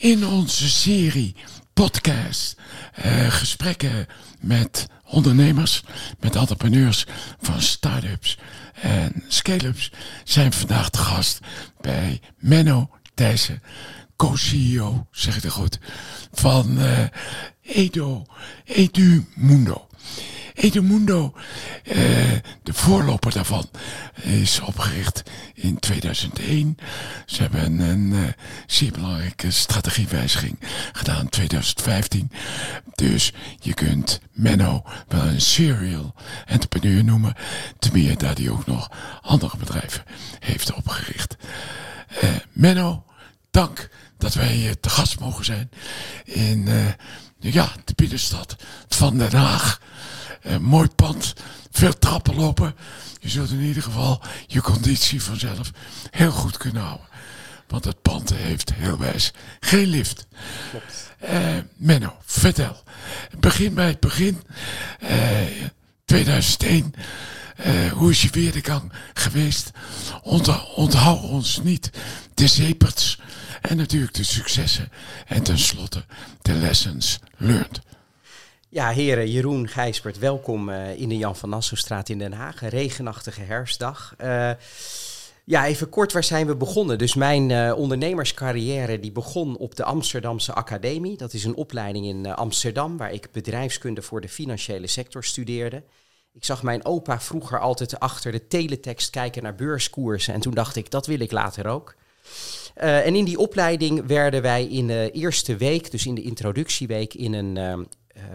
In onze serie podcast uh, gesprekken met ondernemers, met entrepreneurs van start-ups en scale-ups zijn vandaag te gast bij Menno Thijssen, co-CEO, zeg ik het goed, van uh, Edo, Edu Mundo. Edumundo, uh, de voorloper daarvan, is opgericht in 2001. Ze hebben een uh, zeer belangrijke strategiewijziging gedaan in 2015. Dus je kunt Menno wel een serial entrepreneur noemen. Ten meer dat hij ook nog andere bedrijven heeft opgericht. Uh, Menno, dank dat wij te gast mogen zijn in ja, de binnenstad van Den Haag. Uh, mooi pand, veel trappen lopen. Je zult in ieder geval je conditie vanzelf heel goed kunnen houden. Want het pand heeft heel wijs geen lift. Uh, Menno, vertel. Begin bij het begin. Uh, 2001. Uh, hoe is je weerdegang geweest? Ont onthoud ons niet de zeeperts en natuurlijk de successen. En tenslotte de lessons learned. Ja, heren, Jeroen Gijsbert, welkom uh, in de Jan van Nassaustraat in Den Haag. Regenachtige herfstdag. Uh, ja, even kort, waar zijn we begonnen? Dus mijn uh, ondernemerscarrière die begon op de Amsterdamse Academie. Dat is een opleiding in Amsterdam waar ik bedrijfskunde voor de financiële sector studeerde. Ik zag mijn opa vroeger altijd achter de teletext kijken naar beurskoersen. En toen dacht ik, dat wil ik later ook. En in die opleiding werden wij in de eerste week, dus in de introductieweek, in een uh,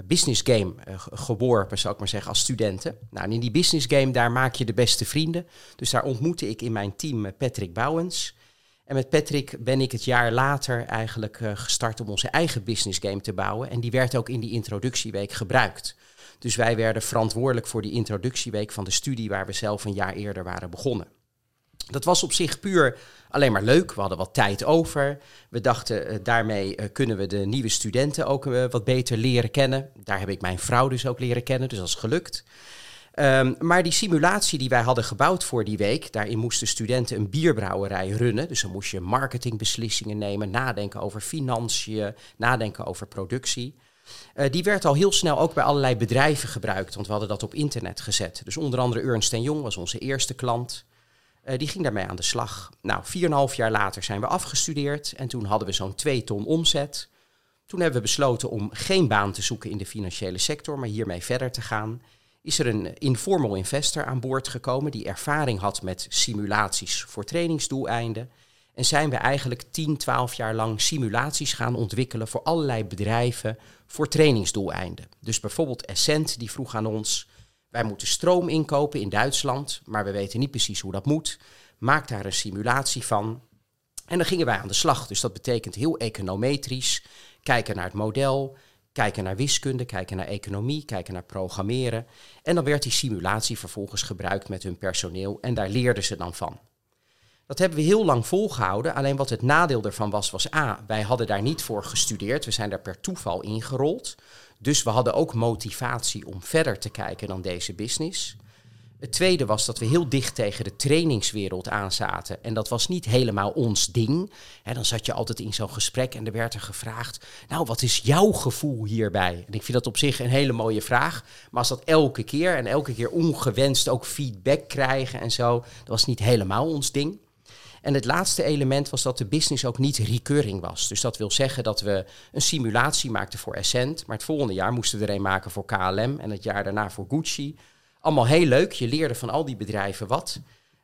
business game uh, geworpen, zou ik maar zeggen, als studenten. Nou, in die business game, daar maak je de beste vrienden. Dus daar ontmoette ik in mijn team Patrick Bouwens. En met Patrick ben ik het jaar later eigenlijk gestart om onze eigen business game te bouwen. En die werd ook in die introductieweek gebruikt. Dus wij werden verantwoordelijk voor die introductieweek van de studie waar we zelf een jaar eerder waren begonnen. Dat was op zich puur alleen maar leuk. We hadden wat tijd over. We dachten, uh, daarmee uh, kunnen we de nieuwe studenten ook uh, wat beter leren kennen. Daar heb ik mijn vrouw dus ook leren kennen, dus dat is gelukt. Um, maar die simulatie die wij hadden gebouwd voor die week, daarin moesten studenten een bierbrouwerij runnen. Dus dan moest je marketingbeslissingen nemen, nadenken over financiën, nadenken over productie. Die werd al heel snel ook bij allerlei bedrijven gebruikt, want we hadden dat op internet gezet. Dus onder andere Ernst Jong was onze eerste klant. Uh, die ging daarmee aan de slag. Nou, 4,5 jaar later zijn we afgestudeerd en toen hadden we zo'n 2 ton omzet. Toen hebben we besloten om geen baan te zoeken in de financiële sector, maar hiermee verder te gaan. Is er een informal investor aan boord gekomen die ervaring had met simulaties voor trainingsdoeleinden. En zijn we eigenlijk 10, 12 jaar lang simulaties gaan ontwikkelen voor allerlei bedrijven voor trainingsdoeleinden. Dus bijvoorbeeld Essent die vroeg aan ons, wij moeten stroom inkopen in Duitsland, maar we weten niet precies hoe dat moet. Maak daar een simulatie van. En dan gingen wij aan de slag. Dus dat betekent heel econometrisch. Kijken naar het model, kijken naar wiskunde, kijken naar economie, kijken naar programmeren. En dan werd die simulatie vervolgens gebruikt met hun personeel en daar leerden ze dan van. Dat hebben we heel lang volgehouden. Alleen wat het nadeel ervan was, was A, wij hadden daar niet voor gestudeerd. We zijn daar per toeval ingerold. Dus we hadden ook motivatie om verder te kijken dan deze business. Het tweede was dat we heel dicht tegen de trainingswereld aanzaten. En dat was niet helemaal ons ding. dan zat je altijd in zo'n gesprek en er werd er gevraagd... nou, wat is jouw gevoel hierbij? En ik vind dat op zich een hele mooie vraag. Maar als dat elke keer en elke keer ongewenst ook feedback krijgen en zo... dat was niet helemaal ons ding. En het laatste element was dat de business ook niet recurring was. Dus dat wil zeggen dat we een simulatie maakten voor Essent. Maar het volgende jaar moesten we er een maken voor KLM en het jaar daarna voor Gucci. Allemaal heel leuk. Je leerde van al die bedrijven wat.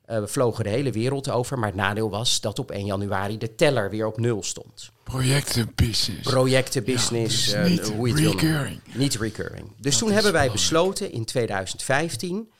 Uh, we vlogen de hele wereld over. Maar het nadeel was dat op 1 januari de teller weer op nul stond. Projectenbusiness. Projectenbusiness. Ja, dus niet uh, hoe je recurring. Niet recurring. Dus dat toen hebben wij besloten in 2015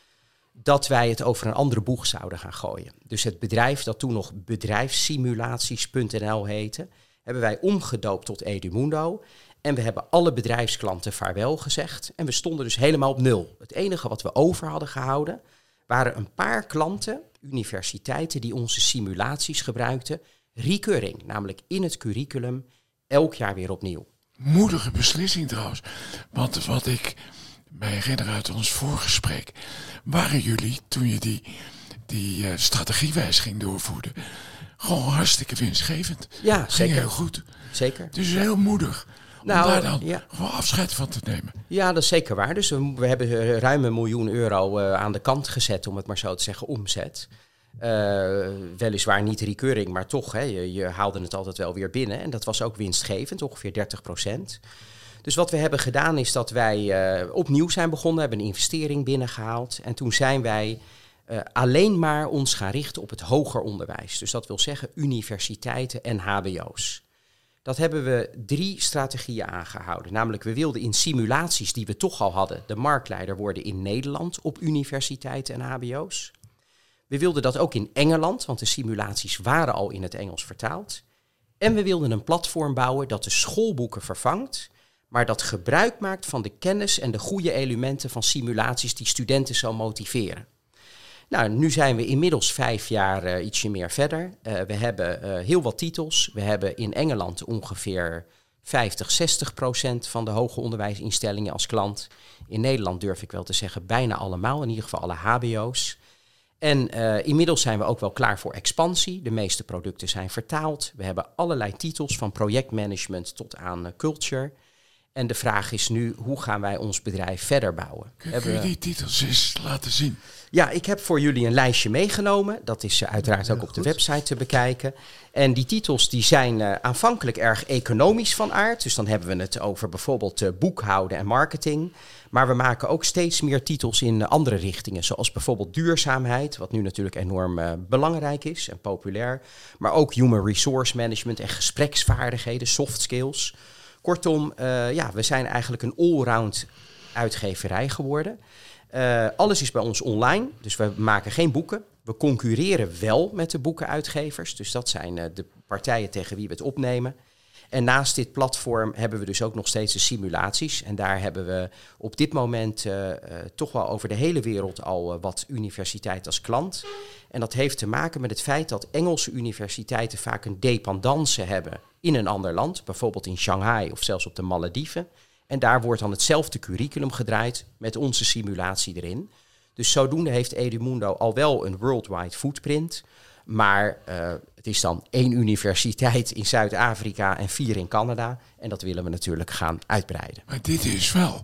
dat wij het over een andere boeg zouden gaan gooien. Dus het bedrijf dat toen nog bedrijfssimulaties.nl heette, hebben wij omgedoopt tot Edumundo. En we hebben alle bedrijfsklanten vaarwel gezegd. En we stonden dus helemaal op nul. Het enige wat we over hadden gehouden waren een paar klanten, universiteiten, die onze simulaties gebruikten. Recurring, namelijk in het curriculum, elk jaar weer opnieuw. Moedige beslissing trouwens. Want wat ik mij herinner uit ons voorgesprek, waren jullie toen je die, die uh, strategiewijziging doorvoerde, gewoon hartstikke winstgevend. Ja, Ging zeker. heel goed. Zeker. Dus heel moedig om Nou, daar dan ja. gewoon afscheid van te nemen. Ja, dat is zeker waar. Dus we, we hebben eh, ruim een miljoen euro eh, aan de kant gezet, om het maar zo te zeggen, omzet. Eh, weliswaar niet recurring, maar toch, hè, je, je haalde het altijd wel weer binnen. En dat was ook winstgevend, ongeveer 30 procent. Dus wat we hebben gedaan is dat wij eh, opnieuw zijn begonnen, hebben een investering binnengehaald. En toen zijn wij eh, alleen maar ons gaan richten op het hoger onderwijs. Dus dat wil zeggen universiteiten en hbo's. Dat hebben we drie strategieën aangehouden. Namelijk, we wilden in simulaties die we toch al hadden, de marktleider worden in Nederland op universiteiten en hbo's. We wilden dat ook in Engeland, want de simulaties waren al in het Engels vertaald. En we wilden een platform bouwen dat de schoolboeken vervangt, maar dat gebruik maakt van de kennis en de goede elementen van simulaties die studenten zo motiveren. Nou, nu zijn we inmiddels vijf jaar eh, ietsje meer verder. Eh, we hebben eh, heel wat titels. We hebben in Engeland ongeveer 50, 60 procent van de hoger onderwijsinstellingen als klant. In Nederland durf ik wel te zeggen bijna allemaal, in ieder geval alle HBO's. En inmiddels zijn we ook wel klaar voor expansie. De meeste producten zijn vertaald. We hebben allerlei titels van projectmanagement tot aan culture. En de vraag is nu, hoe gaan wij ons bedrijf verder bouwen? Kun, Hebben kun je we- die titels eens laten zien? ja, ik heb voor jullie een lijstje meegenomen. Dat is eh, uiteraard ook op de website te bekijken. En die titels die zijn eh, aanvankelijk erg economisch van aard. Dus dan hebben we het over bijvoorbeeld eh, boekhouden en marketing. Maar we maken ook steeds meer titels in andere richtingen. Zoals bijvoorbeeld duurzaamheid, wat nu natuurlijk enorm belangrijk is en populair. Maar ook human resource management en gespreksvaardigheden, soft skills. Kortom, eh, ja, we zijn eigenlijk een allround uitgeverij geworden. Eh, alles is bij ons online, dus we maken geen boeken. We concurreren wel met de boekenuitgevers, dus dat zijn eh, de partijen tegen wie we het opnemen. En naast dit platform hebben we dus ook nog steeds de simulaties. En daar hebben we op dit moment eh, eh, toch wel over de hele wereld al eh, wat universiteiten als klant. En dat heeft te maken met het feit dat Engelse universiteiten vaak een dependance hebben in een ander land, bijvoorbeeld in Shanghai of zelfs op de Malediven. En daar wordt dan hetzelfde curriculum gedraaid met onze simulatie erin. Dus zodoende heeft Edumundo al wel een worldwide footprint. Maar eh, het is dan één universiteit in Zuid-Afrika en vier in Canada. En dat willen we natuurlijk gaan uitbreiden. Maar dit is wel,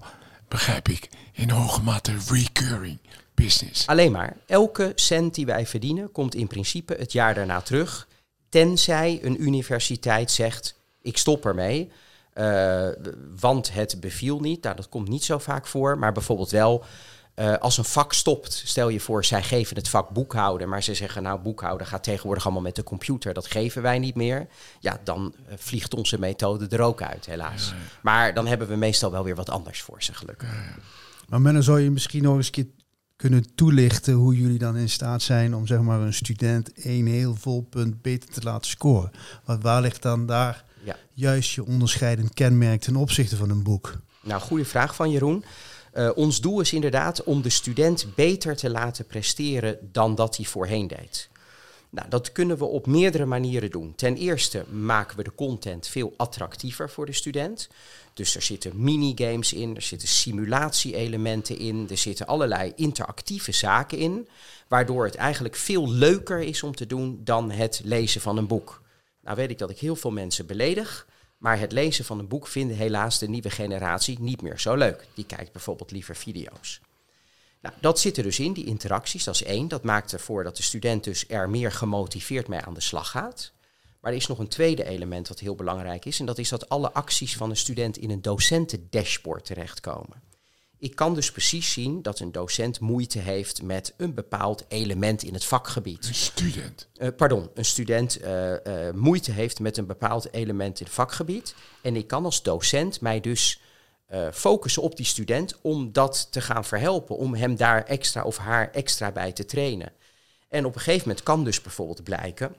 begrijp ik, in hoge mate recurring business. Alleen maar, elke cent die wij verdienen komt in principe het jaar daarna terug. Tenzij een universiteit zegt, ik stop ermee. eh, want het beviel niet. Nou, dat komt niet zo vaak voor. Maar bijvoorbeeld wel eh, als een vak stopt. Stel je voor, zij geven het vak boekhouden. Maar ze zeggen, nou, boekhouden gaat tegenwoordig allemaal met de computer. Dat geven wij niet meer. Ja, dan eh, vliegt onze methode er ook uit, helaas. Maar dan hebben we meestal wel weer wat anders voor ze, gelukkig. Maar Menno, zou je misschien nog eens een keer kunnen toelichten hoe jullie dan in staat zijn om zeg maar een student één heel vol punt beter te laten scoren? Want waar ligt dan daar Ja. juist je onderscheidend kenmerk ten opzichte van een boek? Nou, goede vraag van Jeroen. Eh, ons doel is inderdaad om de student beter te laten presteren dan dat hij voorheen deed. Nou, dat kunnen we op meerdere manieren doen. Ten eerste maken we de content veel attractiever voor de student. Dus er zitten minigames in, er zitten simulatie-elementen in, er zitten allerlei interactieve zaken in, waardoor het eigenlijk veel leuker is om te doen dan het lezen van een boek. Nou weet ik dat ik heel veel mensen beledig, maar het lezen van een boek vinden helaas de nieuwe generatie niet meer zo leuk. Die kijkt bijvoorbeeld liever video's. Nou, dat zit er dus in, die interacties, dat is één. Dat maakt ervoor dat de student dus er meer gemotiveerd mee aan de slag gaat. Maar er is nog een tweede element wat heel belangrijk is. En dat is dat alle acties van een student in een docentendashboard terechtkomen. Ik kan dus precies zien dat een docent moeite heeft met een bepaald element in het vakgebied. Een student. Eh, pardon, een student eh, eh, moeite heeft met een bepaald element in het vakgebied. En ik kan als docent mij dus focussen op die student om dat te gaan verhelpen, om hem daar extra of haar extra bij te trainen. En op een gegeven moment kan dus bijvoorbeeld blijken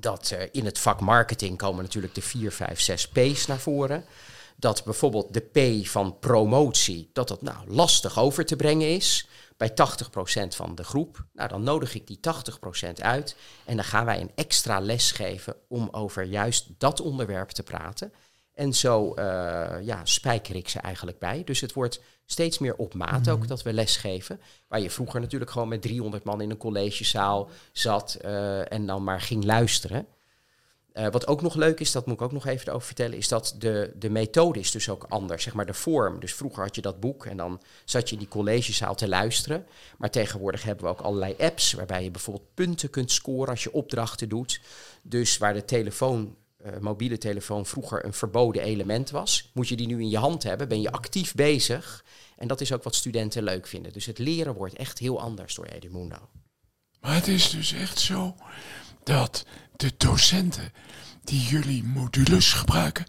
dat in het vak marketing komen natuurlijk de 4, 5, 6 P's naar voren. Dat bijvoorbeeld de P van promotie, dat dat nou lastig over te brengen is bij 80% van de groep. Nou, dan nodig ik die 80% uit en dan gaan wij een extra les geven om over juist dat onderwerp te praten. En zo uh, ja, spijker ik ze eigenlijk bij. Dus het wordt steeds meer op maat ook dat we lesgeven. Waar je vroeger natuurlijk gewoon met 300 man in een collegezaal zat uh, en dan maar ging luisteren. Uh, wat ook nog leuk is, dat moet ik ook nog even over vertellen, is dat de, de methode is dus ook anders. Zeg maar de vorm. Dus vroeger had je dat boek en dan zat je in die collegezaal te luisteren. Maar tegenwoordig hebben we ook allerlei apps waarbij je bijvoorbeeld punten kunt scoren als je opdrachten doet. Dus waar de telefoon uh, mobiele telefoon vroeger een verboden element was, moet je die nu in je hand hebben, ben je actief bezig. En dat is ook wat studenten leuk vinden. Dus het leren wordt echt heel anders door Edumundo. Maar het is dus echt zo dat de docenten die jullie modules gebruiken,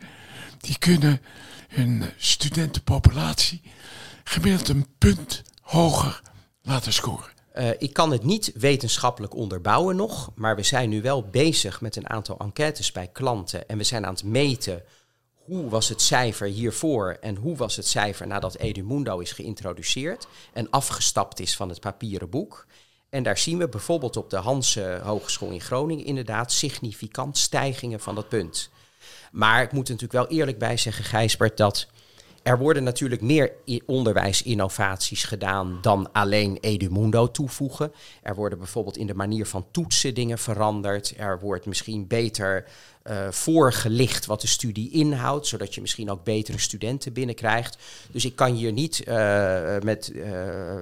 die kunnen hun studentenpopulatie gemiddeld een punt hoger laten scoren. Uh, ik kan het niet wetenschappelijk onderbouwen nog, maar we zijn nu wel bezig met een aantal enquêtes bij klanten en we zijn aan het meten hoe was het cijfer hiervoor en hoe was het cijfer nadat Edumundo is geïntroduceerd en afgestapt is van het papieren boek. En daar zien we bijvoorbeeld op de Hanse Hogeschool in Groningen inderdaad significant stijgingen van dat punt. Maar ik moet er natuurlijk wel eerlijk bij zeggen, Gijsbert, dat er worden natuurlijk meer onderwijsinnovaties gedaan dan alleen Edumundo toevoegen. Er worden bijvoorbeeld in de manier van toetsen dingen veranderd. Er wordt misschien beter uh, voorgelicht wat de studie inhoudt, zodat je misschien ook betere studenten binnenkrijgt. Dus ik kan hier niet uh, met uh,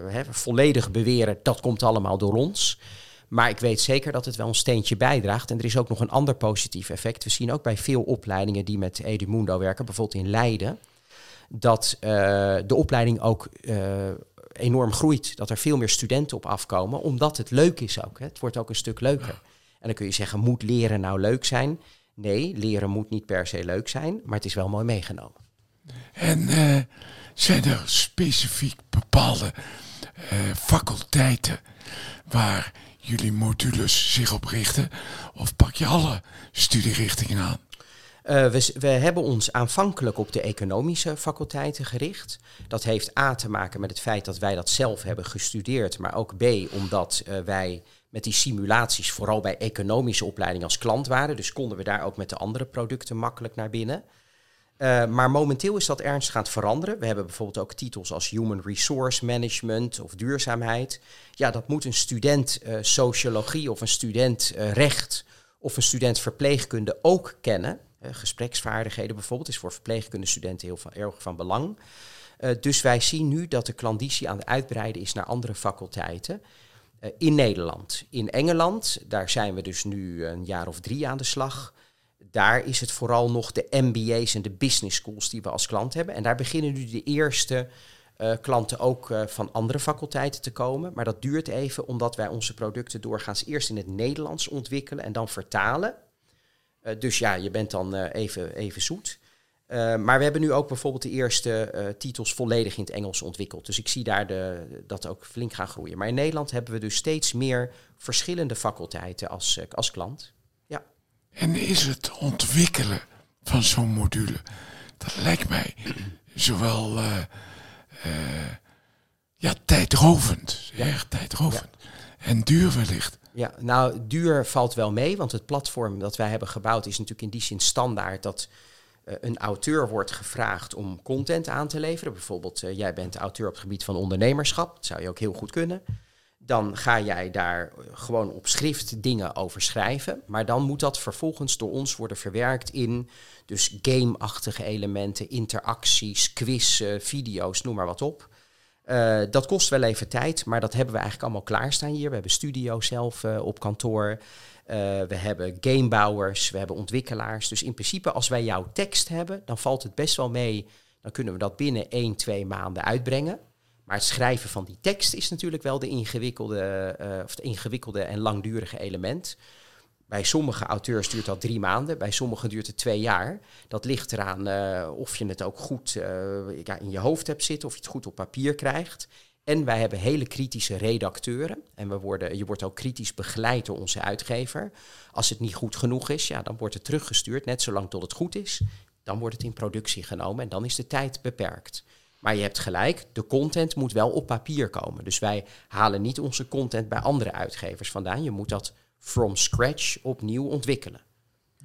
hè, volledig beweren dat komt allemaal door ons. Maar ik weet zeker dat het wel een steentje bijdraagt. En er is ook nog een ander positief effect. We zien ook bij veel opleidingen die met Edumundo werken, bijvoorbeeld in Leiden dat de opleiding ook enorm groeit. Dat er veel meer studenten op afkomen, omdat het leuk is ook. Hè. Het wordt ook een stuk leuker. En dan kun je zeggen, moet leren nou leuk zijn? Nee, leren moet niet per se leuk zijn, maar het is wel mooi meegenomen. En uh, zijn er specifiek bepaalde faculteiten waar jullie modules zich op richten? Of pak je alle studierichtingen aan? Uh, we, we, hebben ons aanvankelijk op de economische faculteiten gericht. Dat heeft A te maken met het feit dat wij dat zelf hebben gestudeerd, maar ook B omdat uh, wij met die simulaties vooral bij economische opleidingen als klant waren. Dus konden we daar ook met de andere producten makkelijk naar binnen. Uh, maar momenteel is dat ernstig aan het veranderen. We hebben bijvoorbeeld ook titels als Human Resource Management of duurzaamheid. Ja, dat moet een student sociologie of een student recht of een student verpleegkunde ook kennen. Gespreksvaardigheden bijvoorbeeld is voor verpleegkundestudenten heel van, erg van belang. Dus wij zien nu dat de klanditie aan het uitbreiden is naar andere faculteiten. Uh, in Nederland. In Engeland, daar zijn we dus nu een jaar of drie aan de slag. Daar is het vooral nog de MBA's en de business schools die we als klant hebben. En daar beginnen nu de eerste klanten ook van andere faculteiten te komen. Maar dat duurt even, omdat wij onze producten doorgaans eerst in het Nederlands ontwikkelen en dan vertalen. Dus ja, je bent dan even, even zoet. Uh, maar we hebben nu ook bijvoorbeeld de eerste titels volledig in het Engels ontwikkeld. Dus ik zie daar de, dat ook flink gaan groeien. Maar in Nederland hebben we dus steeds meer verschillende faculteiten als, als klant. Ja. En is het ontwikkelen van zo'n module, dat lijkt mij zowel ja, tijdrovend, ja. erg tijdrovend. Ja. En duur wellicht. Ja, nou, duur valt wel mee, want het platform dat wij hebben gebouwd is natuurlijk in die zin standaard dat een auteur wordt gevraagd om content aan te leveren. Bijvoorbeeld, uh, jij bent auteur op het gebied van ondernemerschap, dat zou je ook heel goed kunnen. Dan ga jij daar gewoon op schrift dingen over schrijven, maar dan moet dat vervolgens door ons worden verwerkt in dus game-achtige elementen, interacties, quizzen, video's, noem maar wat op. Uh, dat kost wel even tijd, maar dat hebben we eigenlijk allemaal klaarstaan hier. We hebben studio zelf uh, op kantoor. Uh, we hebben gamebouwers, we hebben ontwikkelaars. Dus in principe, als wij jouw tekst hebben, dan valt het best wel mee. Dan kunnen we dat binnen 1, 2 maanden uitbrengen. Maar het schrijven van die tekst is natuurlijk wel de ingewikkelde, of het ingewikkelde en langdurige element. Bij sommige auteurs duurt dat drie maanden, bij sommigen duurt het twee jaar. Dat ligt eraan uh, of je het ook goed ja, in je hoofd hebt zitten, of je het goed op papier krijgt. En wij hebben hele kritische redacteuren. En we worden, je wordt ook kritisch begeleid door onze uitgever. Als het niet goed genoeg is, ja, dan wordt het teruggestuurd, net zolang tot het goed is. Dan wordt het in productie genomen en dan is de tijd beperkt. Maar je hebt gelijk, de content moet wel op papier komen. Dus wij halen niet onze content bij andere uitgevers vandaan. Je moet dat from scratch opnieuw ontwikkelen.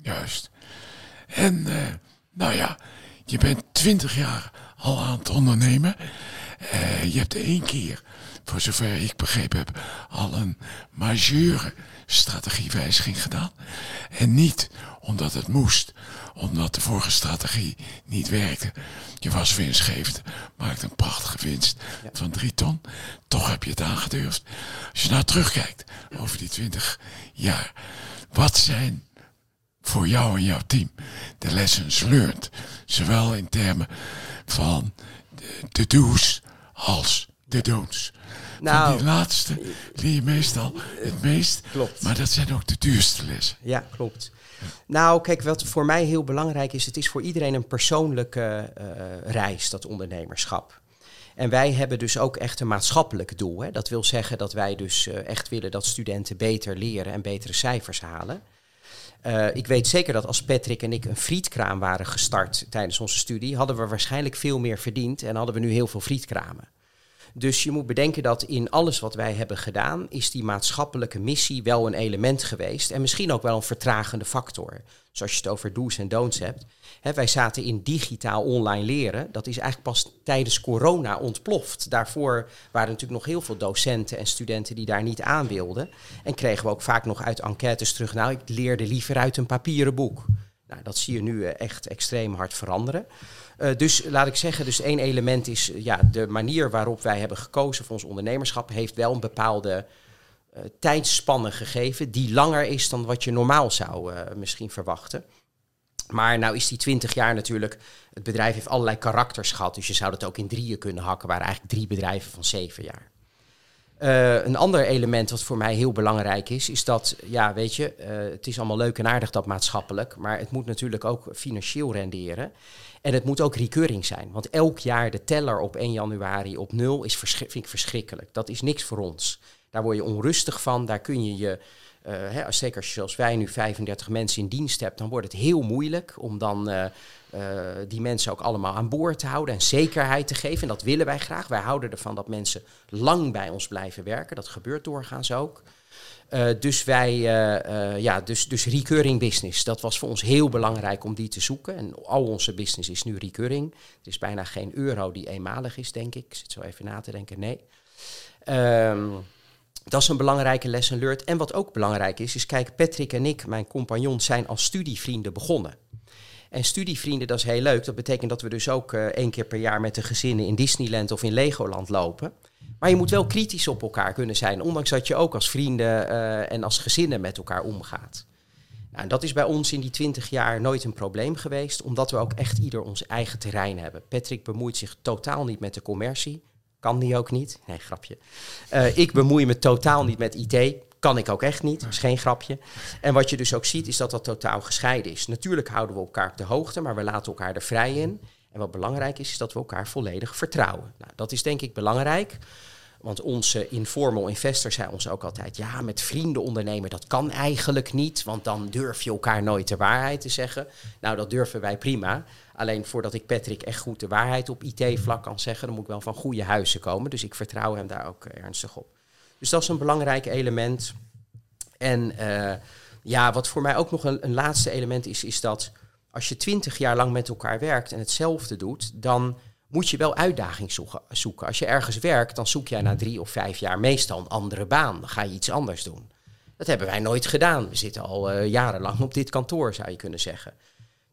Juist. En uh, Nou ja, je bent twintig jaar al aan het ondernemen. Eh, je hebt één keer, voor zover ik begrepen heb, al een majeure strategiewijziging gedaan. En niet omdat het moest, omdat de vorige strategie niet werkte. Je was winstgevend, maakte een prachtige winst van drie ton. Toch heb je het aangedurfd. Als je nou terugkijkt over die twintig jaar, wat zijn voor jou en jouw team de lessons learned? Zowel in termen van de, de do's als de don'ts. Nou, van die laatste leer je meestal het meest. Klopt. Maar dat zijn ook de duurste lessen. Ja, klopt. Nou, kijk, wat voor mij heel belangrijk is, het is voor iedereen een persoonlijke uh, reis, dat ondernemerschap. En wij hebben dus ook echt een maatschappelijk doel. Hè. Dat wil zeggen dat wij dus uh, echt willen dat studenten beter leren en betere cijfers halen. Uh, ik weet zeker dat als Patrick en ik een frietkraam waren gestart tijdens onze studie, hadden we waarschijnlijk veel meer verdiend en hadden we nu heel veel frietkramen. Dus je moet bedenken dat in alles wat wij hebben gedaan, is die maatschappelijke missie wel een element geweest. En misschien ook wel een vertragende factor. Zoals je het over do's en don'ts hebt. wij zaten in digitaal online leren. Dat is eigenlijk pas tijdens corona ontploft. Daarvoor waren natuurlijk nog heel veel docenten en studenten die daar niet aan wilden. En kregen we ook vaak nog uit enquêtes terug. Nou, ik leerde liever uit een papieren boek. Nou, dat zie je nu eh, echt extreem hard veranderen. Uh, dus laat ik zeggen, dus één element is ja, de manier waarop wij hebben gekozen voor ons ondernemerschap heeft wel een bepaalde uh, tijdspanne gegeven die langer is dan wat je normaal zou misschien verwachten. Maar nou is die 20 jaar natuurlijk, het bedrijf heeft allerlei karakters gehad, dus je zou dat ook in drieën kunnen hakken, waren eigenlijk drie bedrijven van zeven jaar. Uh, een ander element wat voor mij heel belangrijk is, is dat, ja, weet je, uh, het is allemaal leuk en aardig dat maatschappelijk, maar het moet natuurlijk ook financieel renderen. En het moet ook recurring zijn. Want elk jaar de teller op 1 januari op nul is vind ik verschrikkelijk. Dat is niks voor ons. Daar word je onrustig van. Daar kun je je, uh, hè, zeker als je zoals wij nu 35 mensen in dienst hebt, dan wordt het heel moeilijk om dan uh, uh, die mensen ook allemaal aan boord te houden en zekerheid te geven. En dat willen wij graag. Wij houden ervan dat mensen lang bij ons blijven werken. Dat gebeurt doorgaans ook. Dus wij, ja, dus, dus recurring business. Dat was voor ons heel belangrijk om die te zoeken. En al onze business is nu recurring. Er is bijna geen euro die eenmalig is, denk ik. Ik zit zo even na te denken. Nee. Um, dat is een belangrijke lesson learned. En wat ook belangrijk is, is kijk, Patrick en ik, mijn compagnon, zijn als studievrienden begonnen. En studievrienden, dat is heel leuk. Dat betekent dat we dus ook één keer per jaar met de gezinnen in Disneyland of in Legoland lopen. Maar je moet wel kritisch op elkaar kunnen zijn, ondanks dat je ook als vrienden uh, en als gezinnen met elkaar omgaat. Nou, en dat is bij ons in die twintig jaar nooit een probleem geweest, omdat we ook echt ieder ons eigen terrein hebben. Patrick bemoeit zich totaal niet met de commercie. Kan die ook niet? Nee, grapje. Uh, ik bemoei me totaal niet met IT. Kan ik ook echt niet, is geen grapje. En wat je dus ook ziet, is dat dat totaal gescheiden is. Natuurlijk houden we elkaar op de hoogte, maar we laten elkaar er vrij in. En wat belangrijk is, is dat we elkaar volledig vertrouwen. Nou, dat is denk ik belangrijk. Want onze informal investors zei ons ook altijd: ja, met vrienden ondernemen, dat kan eigenlijk niet, want dan durf je elkaar nooit de waarheid te zeggen. Nou, dat durven wij prima. Alleen voordat ik Patrick echt goed de waarheid op IT-vlak kan zeggen, dan moet ik wel van goede huizen komen. Dus ik vertrouw hem daar ook eh, ernstig op. Dus dat is een belangrijk element. En uh, ja, wat voor mij ook nog een, een laatste element is, is dat als je twintig jaar lang met elkaar werkt en hetzelfde doet, dan moet je wel uitdaging zoeken. Als je ergens werkt, dan zoek jij na drie of vijf jaar meestal een andere baan. Dan ga je iets anders doen. Dat hebben wij nooit gedaan. We zitten al uh, jarenlang op dit kantoor, zou je kunnen zeggen.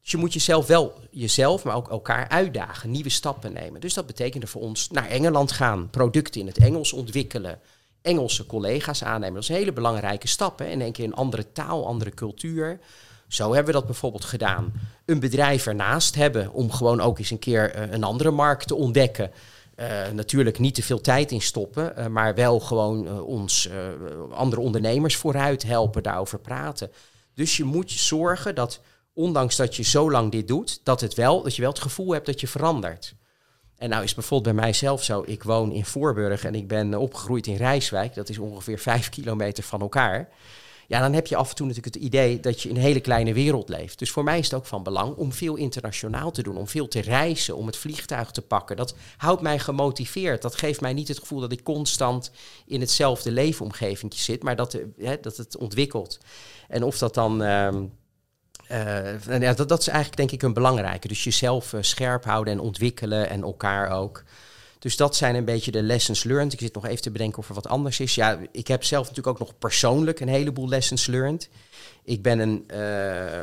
Dus je moet jezelf wel, jezelf, maar ook elkaar uitdagen, nieuwe stappen nemen. Dus dat betekende voor ons naar Engeland gaan, producten in het Engels ontwikkelen, Engelse collega's aannemen. Dat is een hele belangrijke stap. In één keer een andere taal, andere cultuur. Zo hebben we dat bijvoorbeeld gedaan. Een bedrijf ernaast hebben om gewoon ook eens een keer uh, een andere markt te ontdekken. Uh, natuurlijk niet te veel tijd in stoppen, uh, maar wel gewoon ons andere ondernemers vooruit helpen, daarover praten. Dus je moet zorgen dat, ondanks dat je zo lang dit doet, dat, het wel, dat je wel het gevoel hebt dat je verandert. En nou is bijvoorbeeld bij mijzelf zo, ik woon in Voorburg en ik ben opgegroeid in Rijswijk. Dat is ongeveer vijf kilometer van elkaar. Ja, dan heb je af en toe natuurlijk het idee dat je in een hele kleine wereld leeft. Dus voor mij is het ook van belang om veel internationaal te doen, om veel te reizen, om het vliegtuig te pakken. Dat houdt mij gemotiveerd. Dat geeft mij niet het gevoel dat ik constant in hetzelfde leefomgeving zit, maar dat, hè, dat het ontwikkelt. En of dat dan. Uh, Uh, ja, dat, dat is eigenlijk denk ik een belangrijke. Dus jezelf uh, scherp houden en ontwikkelen en elkaar ook. Dus dat zijn een beetje de lessons learned. Ik zit nog even te bedenken of er wat anders is. Ja, ik heb zelf natuurlijk ook nog persoonlijk een heleboel lessons learned. Ik ben een uh,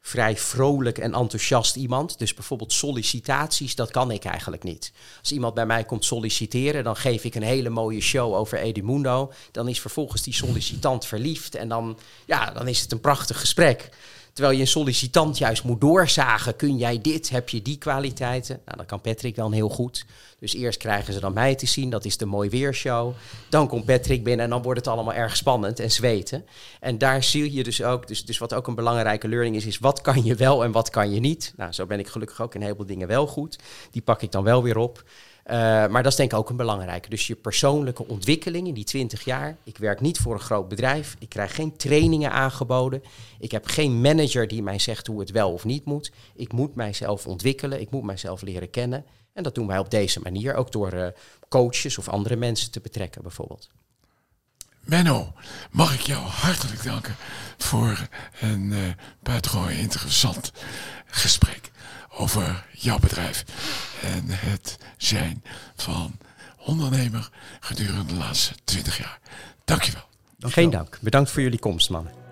vrij vrolijk en enthousiast iemand. Dus bijvoorbeeld sollicitaties, dat kan ik eigenlijk niet. Als iemand bij mij komt solliciteren, dan geef ik een hele mooie show over Edmundo. Dan is vervolgens die sollicitant verliefd en dan, ja, dan is het een prachtig gesprek. Terwijl je een sollicitant juist moet doorzagen. Kun jij dit? Heb je die kwaliteiten? Nou, dat kan Patrick dan heel goed. Dus eerst krijgen ze dan mij te zien. Dat is de mooi weershow. Dan komt Patrick binnen en dan wordt het allemaal erg spannend en zweten. En daar zie je dus ook, dus, dus wat ook een belangrijke learning is, is wat kan je wel en wat kan je niet. Nou, zo ben ik gelukkig ook in heel veel dingen wel goed. Die pak ik dan wel weer op. Uh, maar dat is denk ik ook een belangrijke. Dus je persoonlijke ontwikkeling in die 20 jaar. Ik werk niet voor een groot bedrijf. Ik krijg geen trainingen aangeboden. Ik heb geen manager die mij zegt hoe het wel of niet moet. Ik moet mijzelf ontwikkelen. Ik moet mijzelf leren kennen. En dat doen wij op deze manier. Ook door uh, coaches of andere mensen te betrekken bijvoorbeeld. Menno, mag ik jou hartelijk danken voor een uh, buitengewoon interessant gesprek over jouw bedrijf en het zijn van ondernemer gedurende de laatste 20 jaar. Dankjewel. Dankjewel. Geen dank. Bedankt voor jullie komst, mannen.